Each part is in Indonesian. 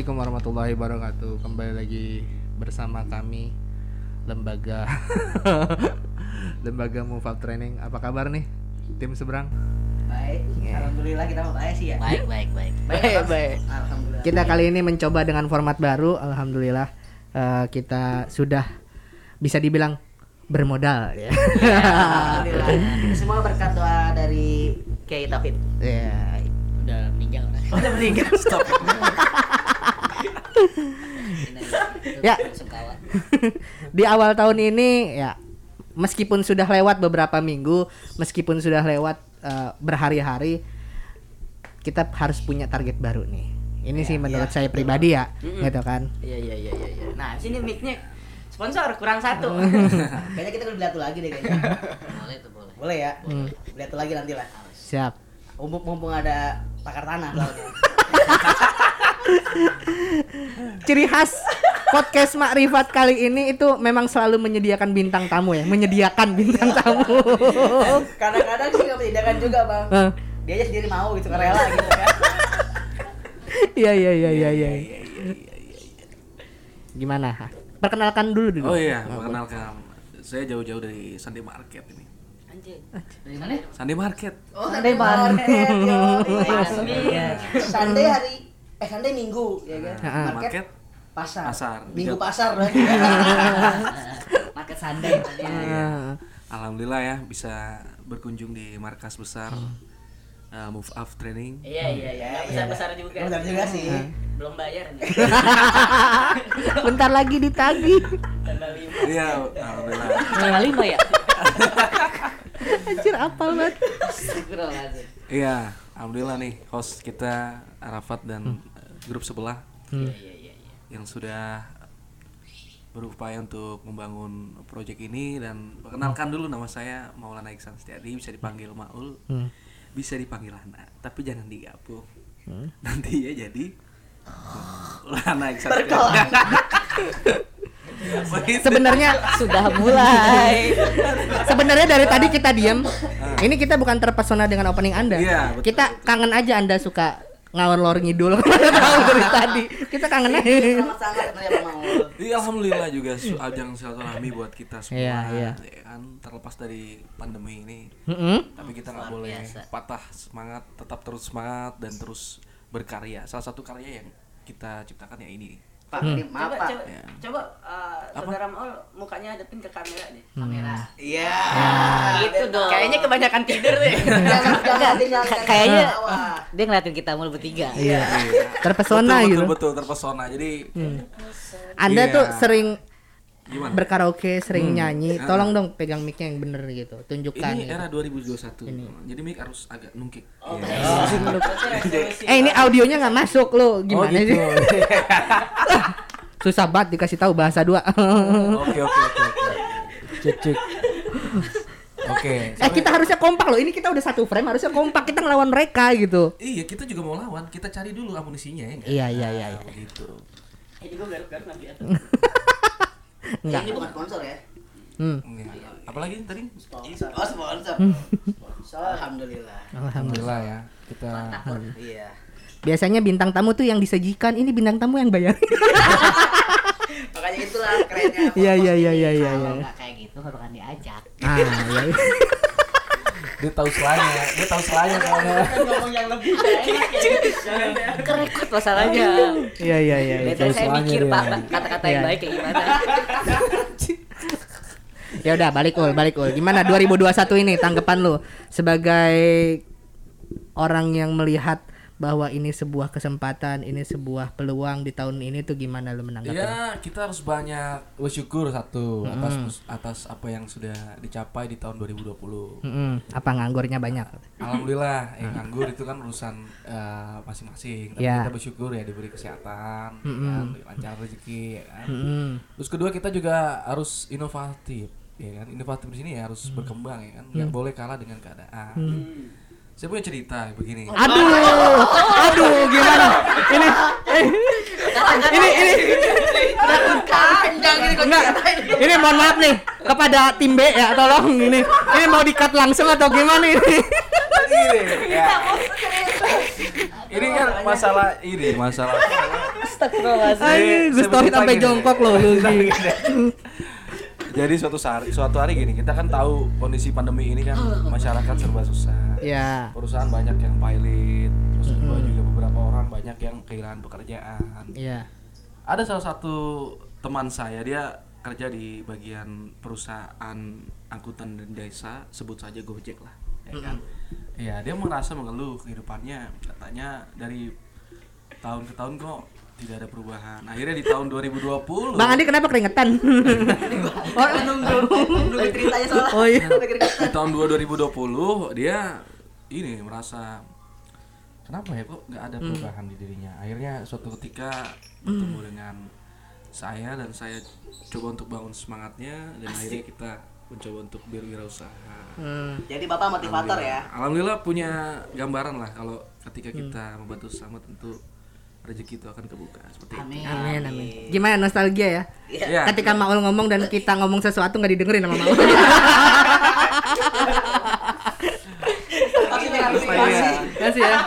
Assalamualaikum warahmatullahi wabarakatuh. Kembali lagi bersama kami lembaga lembaga Move Up Training. Apa kabar nih tim seberang? Baik, alhamdulillah kita mau baik sih ya. Baik, baik, baik. Baik, Bang? baik. Alhamdulillah. Kita kali ini mencoba dengan format baru. Alhamdulillah eh, kita sudah bisa dibilang bermodal ya. Alhamdulillah. Ini semua berkat doa dari Kiai Taufik. Ya, Udah meninggal udah meninggal. Stop. Ya. Sungkawa. di awal tahun ini ya meskipun sudah lewat beberapa minggu, meskipun sudah lewat eh, berhari-hari, kita harus punya target baru nih. Ini sih menurut saya pribadi ya, gitu kan. Iya iya iya iya. iya. Nah, sini mic-nya sponsor kurang satu. kayaknya kita beli satu lagi deh kayaknya. Boleh tuh, boleh. Boleh ya? Hmm. Beli satu lagi nanti lah. Siap. Mumpung, mumpung ada pakar tanah. Ciri khas podcast Makrifat kali ini itu memang selalu menyediakan bintang tamu ya, menyediakan bintang tamu. Kadang-kadang sih nggak menyediakan juga bang. Eh, Dia aja sendiri mau gitu, rela gitu kan. Iya iya iya iya iya. Gimana? Perkenalkan dulu dulu. Oh iya, perkenalkan. Saya jauh-jauh dari Sunday Market ini. Anjing. Dari mana? Sunday Market. Oh, Sunday market. yo. Iya. Sunday hari eh Sunday Minggu ya kan. Heeh. Market pasar. Pasar. Minggu Iya. pasar berarti. Market Sunday. Ah, Alhamdulillah ya bisa berkunjung di markas besar uh, Move Up Training. Iya, iya, iya. Nggak besar-besar juga. Besar juga sih. Belum bayar nih. Bentar lagi ditagih. Tanggal lima. Iya, alhamdulillah. Tanggal lima ya? Anjir apal banget. Iya, alhamdulillah nih host kita Arafat dan uh, grup sebelah Iya, iya, iya. iya. yang sudah berupaya untuk membangun proyek ini dan perkenalkan dulu nama saya Maulana Iksan Setiadi bisa dipanggil Maul Hmm. bisa dipanggil Lana tapi jangan digabung nanti ya jadi Lana Iksan Setiadi Sebenarnya Sudah mulai. sebenarnya dari tadi kita diam. Ini kita bukan terpesona dengan opening Anda. Betul, kita kangen aja Anda suka ngawur lor ngidul tahu dari tadi. Kita kangen aja. Maul. Iya alhamdulillah juga ajang silaturahmi buat kita semua Iya, iya. ya kan terlepas dari pandemi ini Mm-mm. tapi kita nggak boleh biasa. patah semangat tetap terus semangat dan terus berkarya salah satu karya yang kita ciptakan ya ini Pak, ini maaf Coba, Pak. coba, Ya. coba uh, saudara Maul mukanya hadapin ke kamera nih. Kamera. Iya. Gitu dong. Kayaknya kebanyakan tidur deh. Jangan jangan tinggal Kayaknya dia ngeliatin kita mulu bertiga. Iya. Terpesona betul, gitu. betul betul terpesona jadi Anda Iya. tuh sering gimana berkaraoke, sering nyanyi. Tolong dong pegang mic yang bener gitu. Tunjukkan. ini gitu. era 2021 jadi mic harus agak nungkik Oh, Iya. Eh ini audionya nggak masuk lo gimana Oh, gitu. sih? Susah banget dikasih tahu bahasa dua. oke oke oke oke cek cek oke eh kita harusnya kompak loh. Ini kita udah satu frame harusnya kompak kita ngelawan mereka gitu. iya kita juga mau lawan kita cari dulu amunisinya ya? Iya iya iya. iya. gitu Ini gue garuk-garuk nanti ya. Enggak. Ini bukan sponsor ya. Hmm. Iya. apalagi tadi Sponsor. Oh, sponsor. Sponsor. Alhamdulillah. Alhamdulillah. ya kita Iya. Biasanya bintang tamu tuh yang disajikan, ini bintang tamu yang bayar. Makanya itulah kerennya. Iya iya iya iya iya. Kalau iya. nggak kayak gitu nggak bakal diajak. Ah, iya. dia tahu selanya dia tahu selanya soalnya ngomong yang lebih enak. Kerekut masalahnya. Iya iya iya. Biasanya saya mikir pak kata-kata yang Iya. baik kayak gimana. Ya udah balik ul, balik ul. Gimana 2021 ini tanggapan lu sebagai orang yang melihat bahwa ini sebuah kesempatan, ini sebuah peluang di tahun ini tuh gimana lu menanggapi? ya kita harus banyak bersyukur satu atas atas apa yang sudah dicapai di tahun 2020 Mm-mm. Apa nganggurnya banyak? Alhamdulillah, yang nganggur itu kan urusan eh, masing-masing. Tapi Ya. kita bersyukur ya diberi kesehatan, ya kan, lancar rezeki, ya kan. Mm-mm. Terus kedua kita juga harus inovatif, ya kan. Inovatif di sini ya harus berkembang, ya kan. Nggak boleh kalah dengan keadaan. Saya punya cerita begini. Aduh, aduh gimana? Ini, eh, ini, ini, ini enggak, ini mohon maaf nih kepada tim B ya, tolong ini, ini mau dikat langsung atau gimana ini? Ini, ya. ini kan masalah ini, masalah Astagfirullahaladzim. Gus Tauhid bercerita sampai jongkok loh lu. Jadi suatu hari suatu hari gini, kita kan tahu kondisi pandemi ini kan masyarakat serba susah. Ya. Perusahaan banyak yang pilot, terus kedua juga beberapa orang banyak yang kehilangan pekerjaan. Iya. Ada salah satu teman saya dia kerja di bagian perusahaan angkutan dan desa, sebut saja Gojek lah, ya kan. Iya, dia merasa mengeluh kehidupannya, katanya dari tahun ke tahun kok tidak ada perubahan. Akhirnya di tahun 2020 Bang Andi kenapa keringetan? oh, nunggu. Nunggu ceritanya soalnya. oh iya. di tahun 2020 dia ini merasa kenapa ya kok nggak ada perubahan di dirinya? Akhirnya suatu ketika bertemu dengan saya dan saya coba untuk bangun semangatnya dan akhirnya kita mencoba untuk berwirausaha. Hmm. jadi bapak motivator ya? Alhamdulillah. Punya gambaran lah kalau ketika kita membantu sesama tentu rezeki itu akan kebuka seperti itu amin Amin amin. Gimana nostalgia ya? ya Ketika Maul ngomong dan kita ngomong sesuatu nggak didengerin sama Maul. Kasih ya.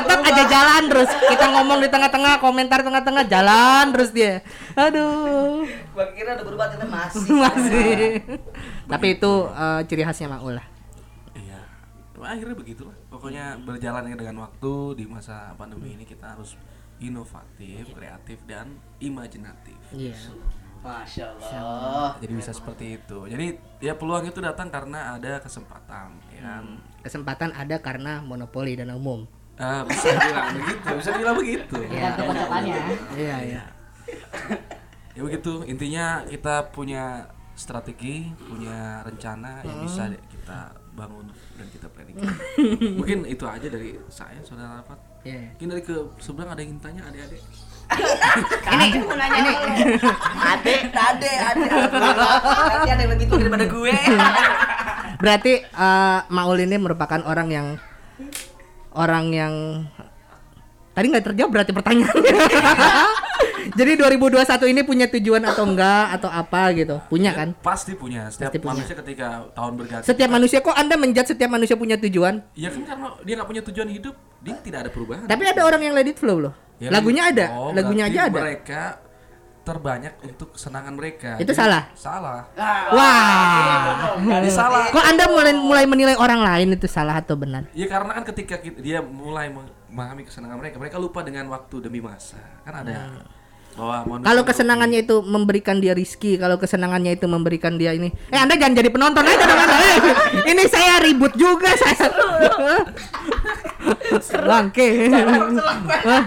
Tetap aja jalan terus. Kita ngomong di tengah-tengah, komentar tengah-tengah, jalan terus dia. Aduh. gua kira udah berubah ternyata masih Masih. Tapi itu eh, ciri khasnya Maul lah. Iya. Akhirnya begitulah. Pokoknya berjalan dengan waktu di masa pandemi ini kita harus inovatif, kreatif dan imajinatif. Iya. masya allah Jadi bisa seperti itu. Jadi ya peluang itu datang karena ada kesempatan, ya kan. Kesempatan ada karena monopoli dan umum. Ah, bisa bilang begitu, bisa bilang begitu. Tergantung kocokannya. Iya, iya. Ya begitu. Intinya kita punya strategi, punya rencana yang bisa kita bangun dan kita planning. Mungkin itu aja dari saya, saudara Rapat. Iya. Mungkin dari ke seberang ada yang ingin tanya adik-adik. ini mau nanya ini ade ade ade nanti ada yang lebih tua daripada gue Berarti eh, Maul ini merupakan orang yang orang yang tadi nggak terjawab berarti pertanyaannya. Jadi 2021 ini punya tujuan atau enggak atau apa gitu? Punya kan? Pasti punya. Setiap Pasti punya. manusia ketika tahun berganti. Setiap manusia kok Anda menjat setiap manusia punya tujuan? Ya kan karena dia nggak punya tujuan hidup, dia tidak ada perubahan. Tapi ada orang yang let it flow loh. Ya, Lagunya ada, oh, lagunya aja ada. Mereka terbanyak untuk kesenangan mereka. Itu Jadi- salah? Salah. Wah. Jadi salah. Kok Anda mulai mulai menilai orang lain itu salah atau benar? Ya karena kan ketika kita- dia mulai memahami kesenangan mereka, mereka lupa dengan waktu demi masa. Kan ada bahwa manusia Kalau kesenangannya itu memberikan dia rizki, kalau kesenangannya itu memberikan dia ini, eh Anda jangan jadi penonton aja dong Anda. Eh, ini saya ribut juga saya. Hah?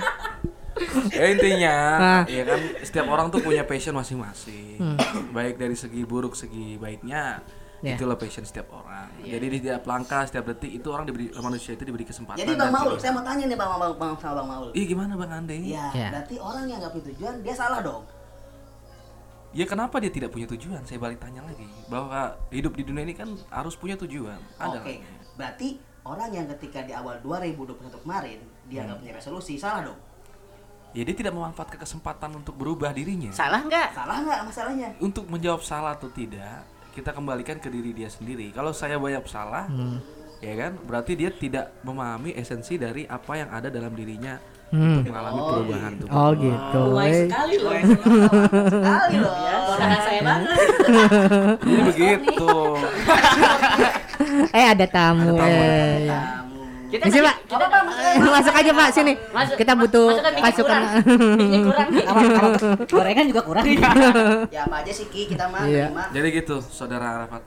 Ya intinya, Nah. ya kan setiap orang tuh punya passion masing-masing. Hmm. Baik dari segi buruk, segi baiknya, Ya. itulah passion setiap orang. Jadi di setiap langkah, setiap detik itu orang diberi manusia itu diberi kesempatan. jadi bang Maul saya mau tanya nih bang bang bang sama bang Maul Ih gimana bang Ande? ya Ya. berarti orang yang nggak punya tujuan dia salah dong Ya kenapa dia tidak punya tujuan? Saya balik tanya lagi. Bahwa hidup di dunia ini kan harus punya tujuan. Ada. Oke, berarti orang yang ketika di awal 2021 kemarin dia Hmm. nggak punya resolusi, salah dong? Ya dia tidak memanfaatkan kesempatan untuk berubah dirinya. Salah nggak? Salah nggak masalahnya? Untuk menjawab salah atau tidak, kita kembalikan ke diri dia sendiri. Kalau saya banyak salah, Hmm. ya kan, berarti dia tidak memahami esensi dari apa yang ada dalam dirinya Hmm. untuk mengalami perubahan tuh. Oh gitu. Wise sekali loh. Sekali loh. Ponakan saya banget. Jadi begitu. Eh ada tamu. eh, ya. Kita Misi tadi- pak, kita masuk aja pak sini. Masuk, Kita butuh pasukan. kurang. Gorengan juga kurang. Ya apa aja sih Ki, kita mah Iya. Jadi gitu, saudara Arafat.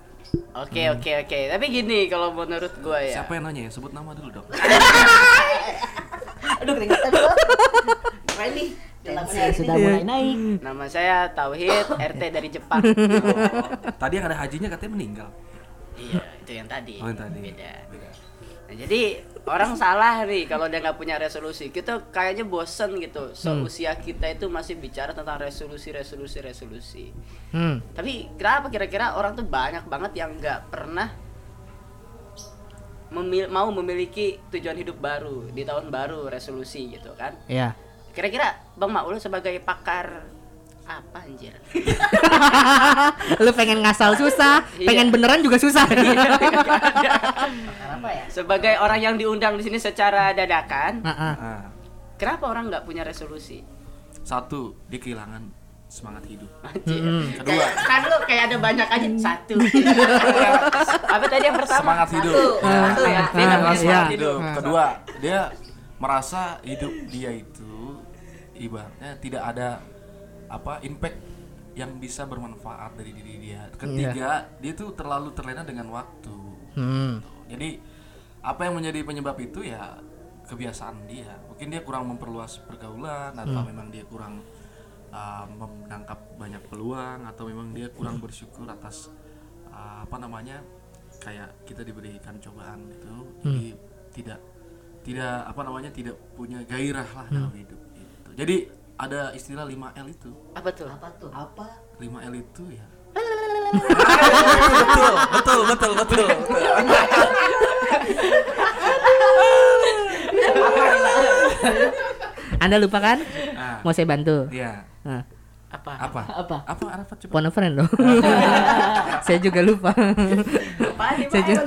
Oke oke oke. Tapi gini kalau menurut gua ya. Siapa yang nanya ya? Sebut nama dulu dong. Aduh keringetan gua. Keren nih. Sudah mulai naik. Nama saya Tauhid RT dari Jepang. Tadi yang ada hajinya katanya meninggal. Iya, itu yang tadi. Oh, yang tadi. Beda. Beda. Nah, jadi orang salah nih kalau dia nggak punya resolusi. Kita kayaknya bosen gitu. Seusia kita itu masih bicara tentang resolusi, resolusi, resolusi. Hmm. Tapi kenapa kira-kira orang tuh banyak banget yang nggak pernah memil- mau memiliki tujuan hidup baru di tahun baru resolusi gitu kan? Ya. Kira-kira Bang Maul sebagai pakar apa anjir? Lu pengen ngasal susah, Iya. pengen beneran juga susah. Apa ya? sebagai orang yang diundang di sini secara dadakan, Heeh. Ah. kenapa orang nggak punya resolusi? satu dia kehilangan semangat hidup Anjir. kedua Kayak- kan lu kayak ada banyak aja satu apa tadi yang pertama semangat hidup satu satu ya dia punya Iya. semangat hidup hidup kedua dia merasa hidup dia itu ibaratnya tidak ada apa impact yang bisa bermanfaat dari diri dia. Ketiga dia tuh terlalu terlena dengan waktu. Hmm. jadi apa yang menjadi penyebab itu ya kebiasaan dia. Mungkin dia kurang memperluas pergaulan atau memang dia kurang uh, menangkap banyak peluang atau memang dia kurang bersyukur atas uh, apa namanya kayak kita diberikan cobaan gitu. Jadi tidak tidak apa namanya tidak punya gairah lah dalam hidup gitu. jadi ada istilah 5L itu apa tuh Apa tuh? Apa? 5L itu ya betul betul betul betul Anda lupa kan? Ah. Mau saya bantu? ya Nah, apa apa Apa? apa Arafat coba phone friend dong. saya juga lupa. apa saya juga.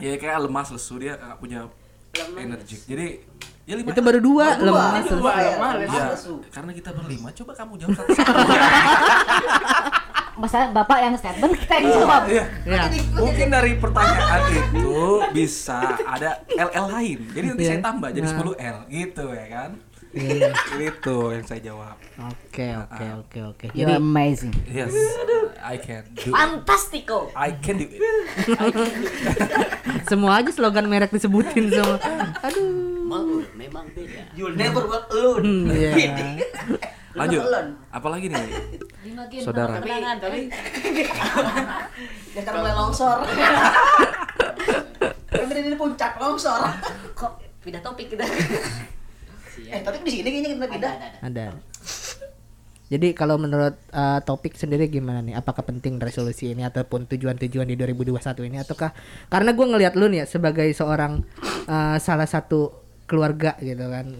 ya kayak lemas lesu dia nggak punya energi jadi ya lima Itu baru dua lemas. dua lemah ya, lesu. karena kita berlima coba kamu jawab satu satu Masa bapak yang statement kita yang jawab. Iya. Ya. mungkin dari pertanyaan itu bisa ada LL lain jadi nanti Iya. saya tambah jadi Nah. 10 L gitu ya kan Iya. itu yang saya jawab Oke, oke, oke, oke. You're Jadi amazing. yes I can do it. fantastico I can do it semua aja slogan merek disebutin semua. Aduh. Maul memang beda You'll never walk alone. Hmm, Iya. lanjut apalagi nih saudara tapi tapi Dia sekarang mulai longsor. Kan dari di puncak longsor. kok pindah topik kita Eh, tapi di sini kayaknya kita pindah. Ada. Jadi kalau menurut uh, topik sendiri gimana nih? Apakah penting resolusi ini ataupun tujuan-tujuan di 2021 ini ataukah karena gue ngelihat lu nih ya sebagai seorang uh, salah satu keluarga gitu kan.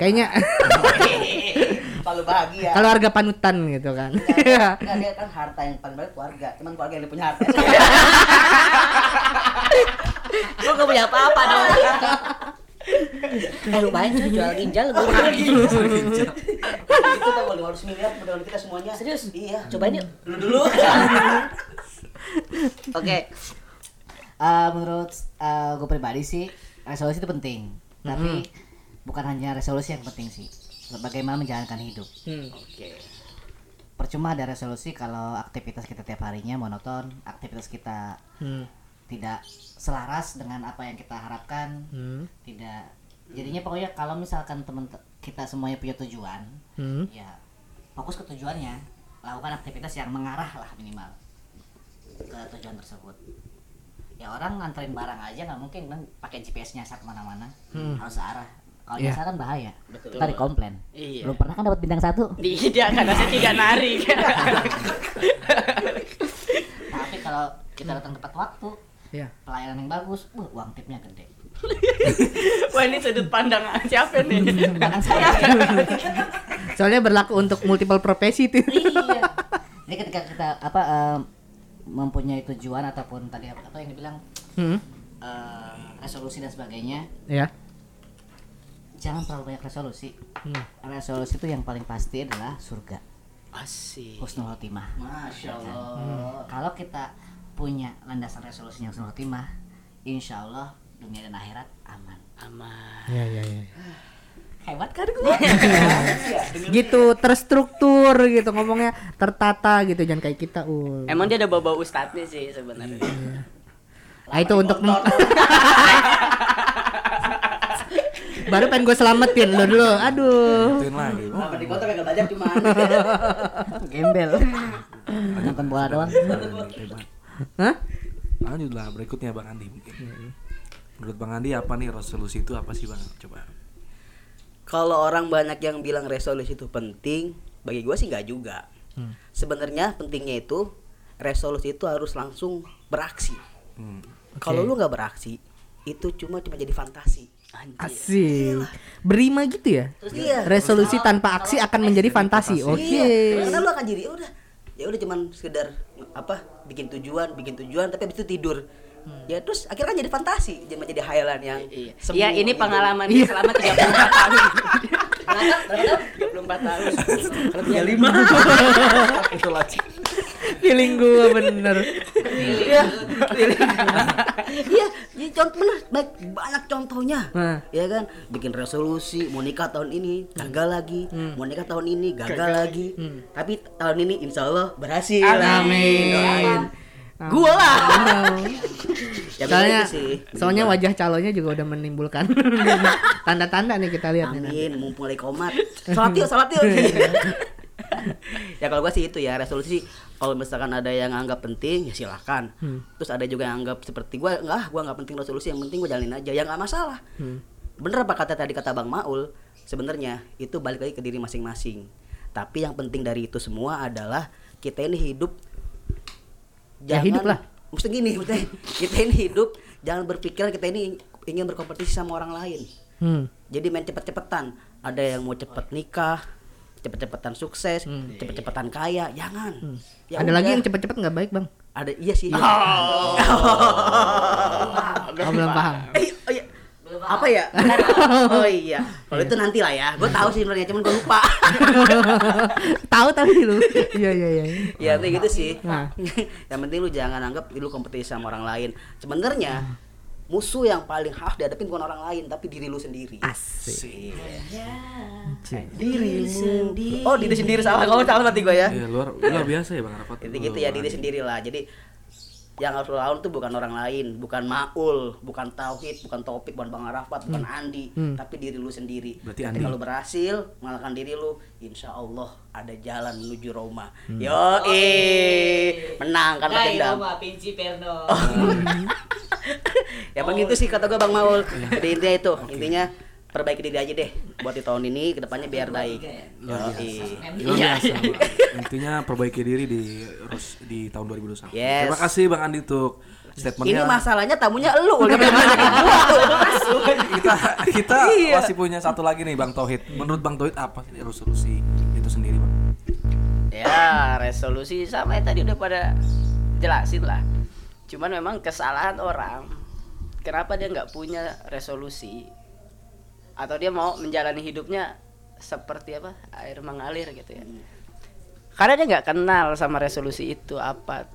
Kayaknya Palu bahagia. keluarga panutan gitu kan. Enggak, dia kan harta yang paling banyak keluarga. Cuman keluarga yang punya harta. gue gak punya apa-apa dong eh lu tuh jual ginjal gue itu tuh kalau 500 miliar modal kita semuanya. Serius? Iya. cobain yuk Dulu dulu. Oke. Eh, menurut gue pribadi sih resolusi itu penting. Tapi bukan hanya resolusi yang penting sih. Bagaimana menjalankan hidup. oke Percuma ada resolusi kalau aktivitas kita tiap harinya monoton, aktivitas kita Hmm. Tidak selaras dengan apa yang kita harapkan, Hmm. tidak jadinya pokoknya kalau misalkan teman kita semuanya punya tujuan, Hmm. ya fokus ke tujuannya, lakukan aktivitas yang mengarah lah minimal ke tujuan tersebut. Ya orang nganterin barang aja nggak mungkin kan pakai GPS nyasar ke mana-mana, harus searah. Kalau Iya. nyasar kan bahaya, Betul. kita komplain. Iya. Belum pernah kan dapat bintang satu? tidak karena saya tidak nari Tapi kalau kita datang tepat waktu, Ya. pelayanan yang bagus, uh, uang tipnya gede. wah ini sudut pandang siapa nih Jangan saya. Soalnya berlaku untuk multiple profesi itu. iya. Jadi ketika kita apa em, mempunyai tujuan ataupun tadi apa yang dibilang Hmm. eh, resolusi dan sebagainya, Ya. jangan terlalu banyak resolusi. Hmm. Resolusi itu yang paling pasti adalah surga, asik husnul khotimah. Masya Hmm. Allah. Kalau kita punya landasan resolusi yang husnul khotimah, insya Allah dunia dan akhirat aman. aman Ya, ya, ya. Hebat kan gue? Gitu terstruktur gitu ngomongnya tertata gitu jangan kayak kita ul. emang dia ada bawa ustadznya sih sebenarnya Ah, itu untuk baru pengen gue selamatin lo dulu aduh lagi Kenapa di kota gak belajar cuma Gembel. Nonton bola doang. Hah? lanjutlah berikutnya bang Andi mungkin menurut bang Andi apa nih resolusi itu apa sih bang coba Kalau orang banyak yang bilang resolusi itu penting, bagi gua sih nggak juga. Sebenarnya pentingnya itu resolusi itu harus langsung beraksi. hmm. Kalau lu nggak beraksi, itu cuma cuma jadi fantasi. Asik. Berima gitu ya? Iya. Resolusi tanpa aksi akan menjadi fantasi. Oke. Iya. Karena lu akan jadi ya udah ya udah cuman sekedar apa bikin tujuan, bikin tujuan tapi habis itu tidur. Ya terus akhirnya kan jadi fantasi, jadi menjadi hayalan yang iya semu Iya, ini gitu. pengalaman Iya. dia selama 34 tahun 34 tahun. Kalau punya lima. Itu lagi. Feeling gue bener. Iya. Iya, iya contoh bener baik banyak contohnya. Nah. Ya kan, bikin resolusi mau nikah tahun ini gagal lagi, mau nikah tahun ini gagal lagi. Tapi tahun ini insya Allah berhasil. Amin. Doain. Gua lah. ya soalnya begitu sih. soalnya wajah calonnya juga udah menimbulkan tanda-tanda nih kita lihat nih nanti. Amin, mumpung lagi komat. Salat yuk, salat yuk. ya kalau gua sih itu ya resolusi kalau misalkan ada yang anggap penting ya silahkan terus ada juga yang anggap seperti gua enggak gua nggak penting resolusi yang penting gua jalanin aja ya nggak masalah bener apa kata tadi kata bang Maul sebenarnya itu balik lagi ke diri masing-masing tapi yang penting dari itu semua adalah kita ini hidup Ya, hidup lah. Maksudnya gini, maksudnya kita ini hidup jangan berpikiran kita ini ingin berkompetisi sama orang lain. Hmm. Jadi main cepet-cepetan. Ada yang mau cepet nikah, cepet-cepetan sukses, cepet-cepetan kaya, jangan. Ya Ada lagi udah. yang cepet-cepet nggak baik bang? ada iya sih. Oh, belum paham. Eh, oh iya. Apa ya? oh iya. Kalau itu nanti lah ya. Gue tahu sih sebenarnya, cuman gue lupa. Tahu tapi lu. Iya iya iya. ya kayak gitu sih. Nah. yang penting lu jangan anggap lu kompetisi sama orang lain. Sebenarnya musuh yang paling harus dihadapin bukan orang lain tapi diri lu sendiri. Asik. Diri sendiri. Oh, diri sendiri salah. Kamu salah nanti gue ya. Iya, luar luar biasa ya Bang Arafat. Itu gitu ya diri sendiri lah. Jadi yang harus lo lawan tuh bukan orang lain, bukan Maul, bukan Tauhid, bukan Topik, bukan Bang Arafat, bukan Andi, tapi diri lu sendiri. Berarti Andi. lu berhasil mengalahkan diri lu, insya Allah ada jalan menuju Roma. Hmm. Yo, menang kan pakai dendam. Pinci Perno. ya begitu sih kata gue Bang Maul. Jadi intinya itu, intinya perbaiki diri aja deh buat di tahun ini ke depannya biar baik. Luar biasa, Bang. Intinya perbaiki diri di di tahun 2021. Yes. Terima kasih Bang Andi untuk statementnya. Ini masalahnya tamunya lu, udah banyak gua. kita kita Iya. masih punya satu lagi nih Bang Tauhid. Menurut Bang Tauhid apa sih resolusi itu sendiri, Bang? Ya, resolusi sama yang tadi udah pada jelasin lah. Cuman memang kesalahan orang kenapa dia nggak punya resolusi atau dia mau menjalani hidupnya seperti apa air mengalir gitu ya. Karena dia nggak kenal sama resolusi itu apa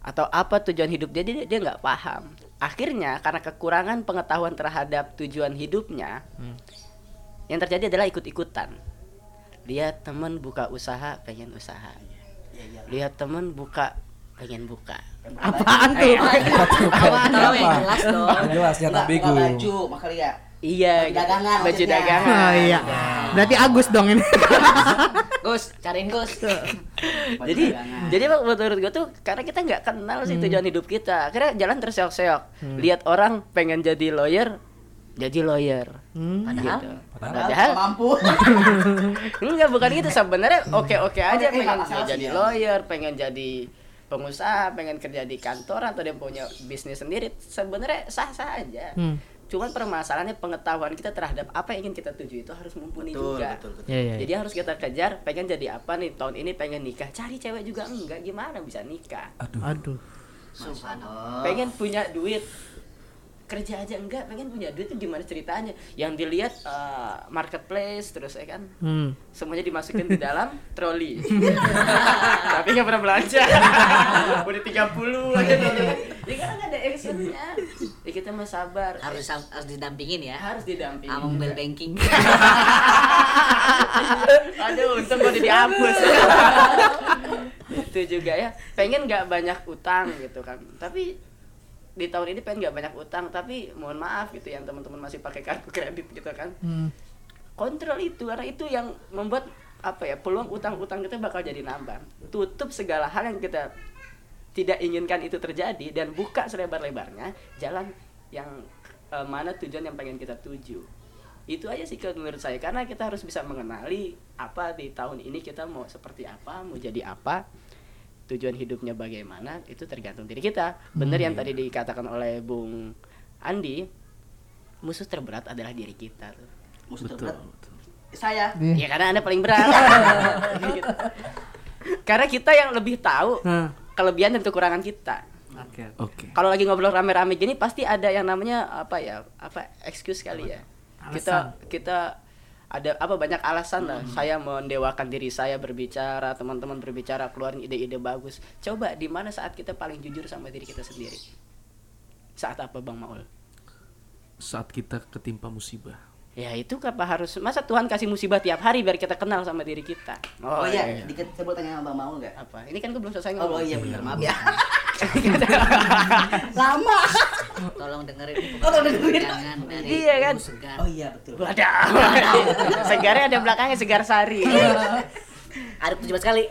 atau apa tujuan hidup dia dia dia nggak paham. Akhirnya karena kekurangan pengetahuan terhadap tujuan hidupnya, yang terjadi adalah ikut-ikutan. Lihat temen buka usaha, pengen usaha. Lihat temen buka, pengen buka. Apaan tuh? Tahu yang jelas dong. Jelas, nyata baju makanya ya. Iya, Baju dagangan baju dagangan. Oh iya. Berarti Agus dong ini. Gus, cariin Gus. jadi jadi menurut gue tuh karena kita nggak kenal sih tujuan hidup kita akhirnya jalan terseok-seok lihat orang pengen jadi lawyer jadi lawyer Padahal gitu. Padahal padahal mampu. enggak bukan gitu sebenarnya oke oke aja pengen jadi ya. lawyer pengen jadi pengusaha pengen kerja di kantor atau dia punya bisnis sendiri sebenarnya sah sah aja Hmm. cuman permasalahannya pengetahuan kita terhadap apa yang ingin kita tuju itu harus mumpuni Betul, juga betul, betul. Iya iya. jadi harus kita kejar pengen jadi apa nih tahun ini pengen nikah cari cewek juga enggak gimana bisa nikah Aduh. Aduh. Subhanallah. pengen punya duit kerja aja enggak pengen punya duit itu gimana ceritanya yang dilihat eh, marketplace terus ya kan Hmm. semuanya dimasukin di dalam troli tapi nggak pernah belanja udah 30 aja ya kan nggak ada actionnya ya kita mah sabar Harus harus didampingin ya. harus didampingi Sama mobile banking. Aduh, untung udah dihapus. itu juga ya. Pengen nggak banyak utang gitu kan. Tapi di tahun ini pengen nggak banyak utang, tapi mohon maaf gitu yang teman-teman masih pakai kartu kredit gitu kan. Hmm. Kontrol itu karena itu yang membuat apa ya peluang utang-utang kita bakal jadi nambah. Tutup segala hal yang kita tidak inginkan itu terjadi dan buka selebar-lebarnya jalan yang eh, mana tujuan yang pengen kita tuju itu aja sih kalau menurut saya karena kita harus bisa mengenali apa di tahun ini kita mau seperti apa mau jadi apa tujuan hidupnya bagaimana itu tergantung diri kita bener yang tadi dikatakan oleh Bung Andi musuh terberat adalah diri kita tuh Musuh Betul. terberat. Saya. ya karena anda paling berat karena kita yang lebih tahu Nah. kelebihan dan kekurangan kita Oke. Oke. kalau lagi ngobrol rame-rame gini pasti ada yang namanya apa ya apa excuse kali ya kita kita ada apa banyak alasan lah. Saya mendewakan diri saya berbicara teman-teman berbicara keluarin ide-ide bagus. Coba di mana saat kita paling jujur sama diri kita sendiri? Saat apa bang Maul? Saat kita ketimpa musibah. ya itu apa harus masa Tuhan kasih musibah tiap hari biar kita kenal sama diri kita? Oh, iya, dikit saya mau tanya sama Bang Maul enggak? apa? Ini kan gue belum selesai Oh, ngomong. oh iya benar, maaf ya. Tolong dengerin tolong dengerin. Jangan dari Iya kan? Segar. Oh iya betul. Wadah. Segarnya ada belakangnya segar sari. Ada tujuh sekali.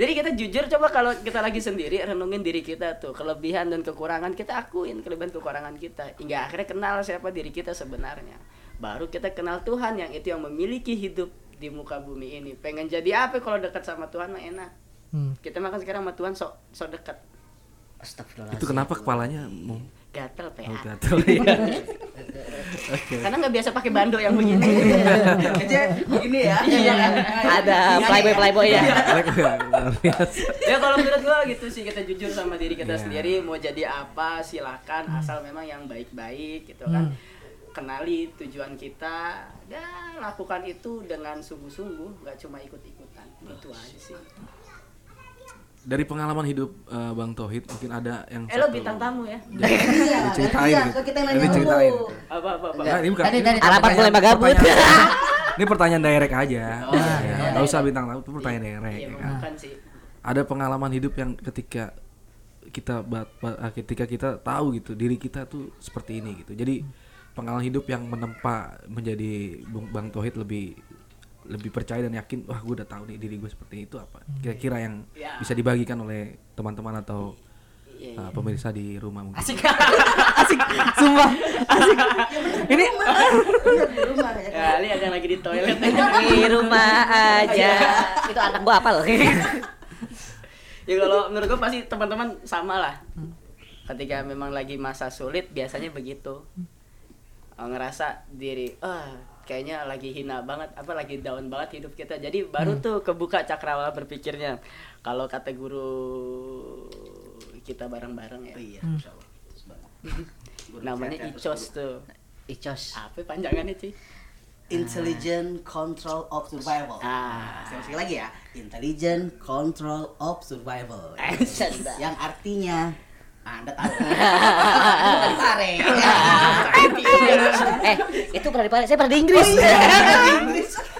Jadi kita jujur coba kalau kita lagi sendiri renungin diri kita tuh kelebihan dan kekurangan kita akuin kelebihan kekurangan kita hingga akhirnya kenal siapa diri kita sebenarnya. Baru kita kenal Tuhan yang itu yang memiliki hidup di muka bumi ini. Pengen jadi apa kalau dekat sama Tuhan mah enak. Hmm. Kita makan sekarang sama Tuhan sok sok dekat. Astagfirullahaladzim. Itu kenapa kepalanya mau Gatel PA. mau gatel ya? Karena nggak biasa pakai bando yang begini. Aja begini ya. Iya kan? Ada playboy playboy ya. Luar biasa. ya kalau menurut gua gitu sih kita jujur sama diri kita Iya. sendiri mau jadi apa silakan asal memang yang baik-baik gitu kan kenali tujuan kita dan lakukan itu dengan sungguh-sungguh nggak cuma ikut-ikutan itu aja sih Dari pengalaman hidup eh, Bang Tohid mungkin ada yang eh lo bintang tamu ya Iya, Diceritain iya, kita yang Ini nanya dulu. ceritain. apa apa apa Nah, ini bukan tadi- bukan harapan pertanyaan- mulai magabut. Ini pertanyaan direct aja. Ya, nggak usah bintang tamu, itu pertanyaan direct. iya ya kan? bukan sih Ada pengalaman hidup yang ketika kita bat- bat- ah, ketika kita tahu gitu diri kita tuh seperti ini gitu. Jadi pengalaman hidup yang menempa menjadi Bang Tohid lebih lebih percaya dan yakin wah gue udah tahu nih diri gue seperti itu apa. Kira-kira yang Ya. bisa dibagikan oleh teman-teman atau Iya, uh, pemirsa di rumah mungkin. Asik. Asik, sumpah. Asik. Ini ya. Li ada yang lagi di toilet. Di rumah. Aja. Itu anak gua apa loh? ya kalau menurut gue pasti teman-teman sama lah. Ketika memang lagi masa sulit biasanya begitu. Oh, ngerasa diri ah kayaknya lagi hina banget apa lagi down banget hidup kita jadi baru tuh kebuka cakrawala berpikirnya kalau kata guru kita bareng-bareng ya Oh iya, Allah. namanya icos tuh Icos. apa panjangannya sih Intelligent Control of Survival. Ah. Saya sekali lagi ya. Intelligent Control of Survival. Eh, Yang artinya anda tahu. Bukan pare. eh, itu pernah di Paris, saya pernah di Inggris.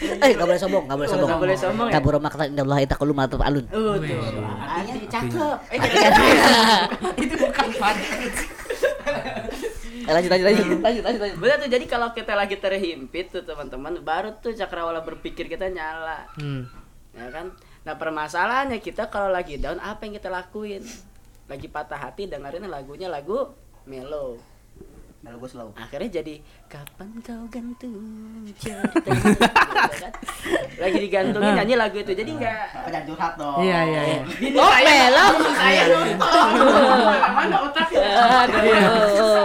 eh, gak boleh sombong, gak boleh sombong. Nggak boleh sombong ya? Kabur makta indallahi taqullu ma alun. Uh, tuh. Artinya cakep. Itu bukan pada. Eh, lanjut, lanjut, lanjut, lanjut, lanjut, lanjut. Betul tuh jadi kalau kita lagi terhimpit tuh teman-teman baru tuh cakrawala berpikir kita nyala. Hmm. Ya kan? Nah, permasalahannya kita kalau lagi down apa yang kita lakuin? Lagi patah hati dengerin lagunya lagu mellow. Kalau gue selalu. Akhirnya jadi kapan kau gantung cerita kan? Lagi digantungin nyanyi lagu itu. Jadi enggak Bapak jangan curhat dong. Iya, iya, iya. Oh, mellow. saya nonton. Mana otaknya? Aduh.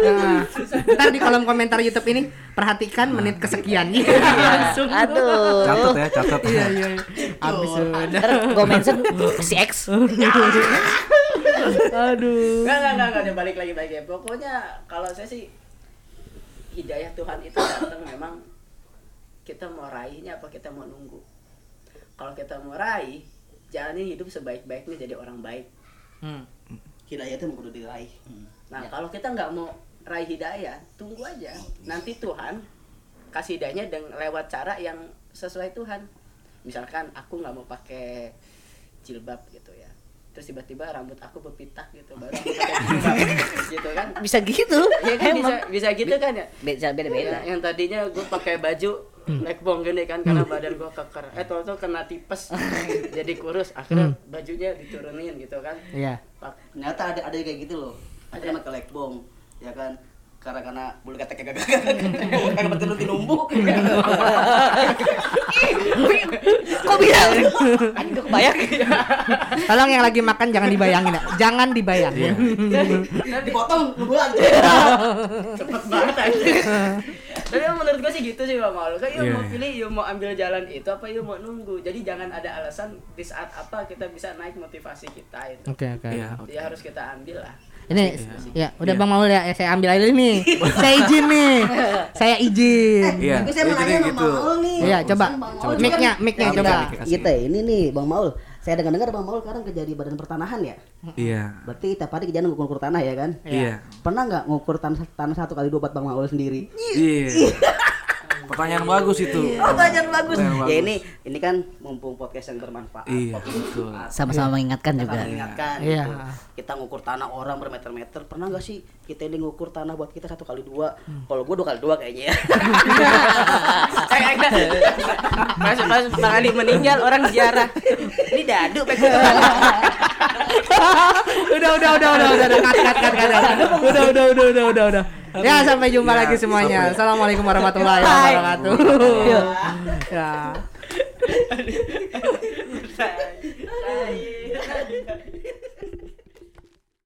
Nah, ntar di kolom komentar YouTube ini perhatikan menit kesekian. Iya, langsung. Aduh. catat ya catat Iya, iya. iya. Abis sudah. Ntar gue mention si X. Aduh. Enggak, enggak, enggak, enggak, ada balik lagi balik ya. Pokoknya kalau saya sih hidayah Tuhan itu datang memang kita mau raihnya apa kita mau nunggu. Kalau kita mau raih, jalanin hidup sebaik-baiknya jadi orang baik. Hmm. Hidayah itu kudu diraih. Nah, kalau kita nggak mau raih hidayah, tunggu aja. Nanti Tuhan kasih hidayahnya dengan lewat cara yang sesuai Tuhan. Misalkan aku nggak mau pakai jilbab gitu ya. Terus tiba-tiba rambut aku berpitak gitu, baru aku pakai jilbab gitu kan. Bisa gitu. Ya kan bisa bisa gitu kan ya. Beda, beda, beda. Ya, yang tadinya gue pakai baju naik bong gini kan karena badan gue keker. Eh tau tau kena tipes jadi kurus. Akhirnya bajunya diturunin gitu kan. Iya. Pak- Ternyata ada ada kayak gitu loh. Ada Ada. yang pakai lekbong, ya kan? Karena karena bulu kata kagak kagak kagak betul di numbu. Kok bisa? Anjing kebayang. Tolong yang lagi makan jangan dibayangin ya. Jangan dibayangin. Dipotong lagi. cepet banget aja. Tapi menurut gue sih gitu sih Bang Malu. Kan yuk Iya, mau iya. pilih, yuk mau ambil jalan itu apa yuk mau nunggu. Jadi jangan ada alasan di saat apa kita bisa naik motivasi kita itu. Oke, oke. Iya, oke. Ya harus kita ambil lah. Ini ya udah Bang Maul ya, eh, saya ambil aja nih. saya izin nih. Saya izin. Iya. Tapi saya mau jadi nanya sama gitu. Bang Maul nih. Iya, coba. Mic-nya, mic-nya Ya, coba. kita- Kita ini nih Bang Maul. Saya dengar-dengar Bang Maul sekarang kerja di Badan Pertanahan ya. Iya. Berarti tiap hari kerjaan ngukur tanah ya kan? Iya. Pernah nggak ngukur tanah, tanah satu kali dua buat Bang Maul sendiri? Iya. Pertanyaan bagus itu. Pertanyaan bagus. Pertanyaan Ya bagus. ini ini kan mumpung podcast yang bermanfaat. Iya, betul. Sama-sama mengingatkan Kita juga. mengingatkan Iya. gitu. Kita ngukur tanah orang bermeter-meter. Pernah nggak sih kita ini ngukur tanah buat kita satu kali dua? Kalau gua dua kali dua kayaknya ya. Pas pas Bang Ali meninggal orang ziarah. Ini dadu pek udah, udah, udah, udah, udah, udah, cut. Udah, udah, udah, udah, udah, udah. Ya, sampai jumpa Ya, lagi semuanya. sampai. Assalamualaikum warahmatullahi Bye. wabarakatuh. ya. Iya.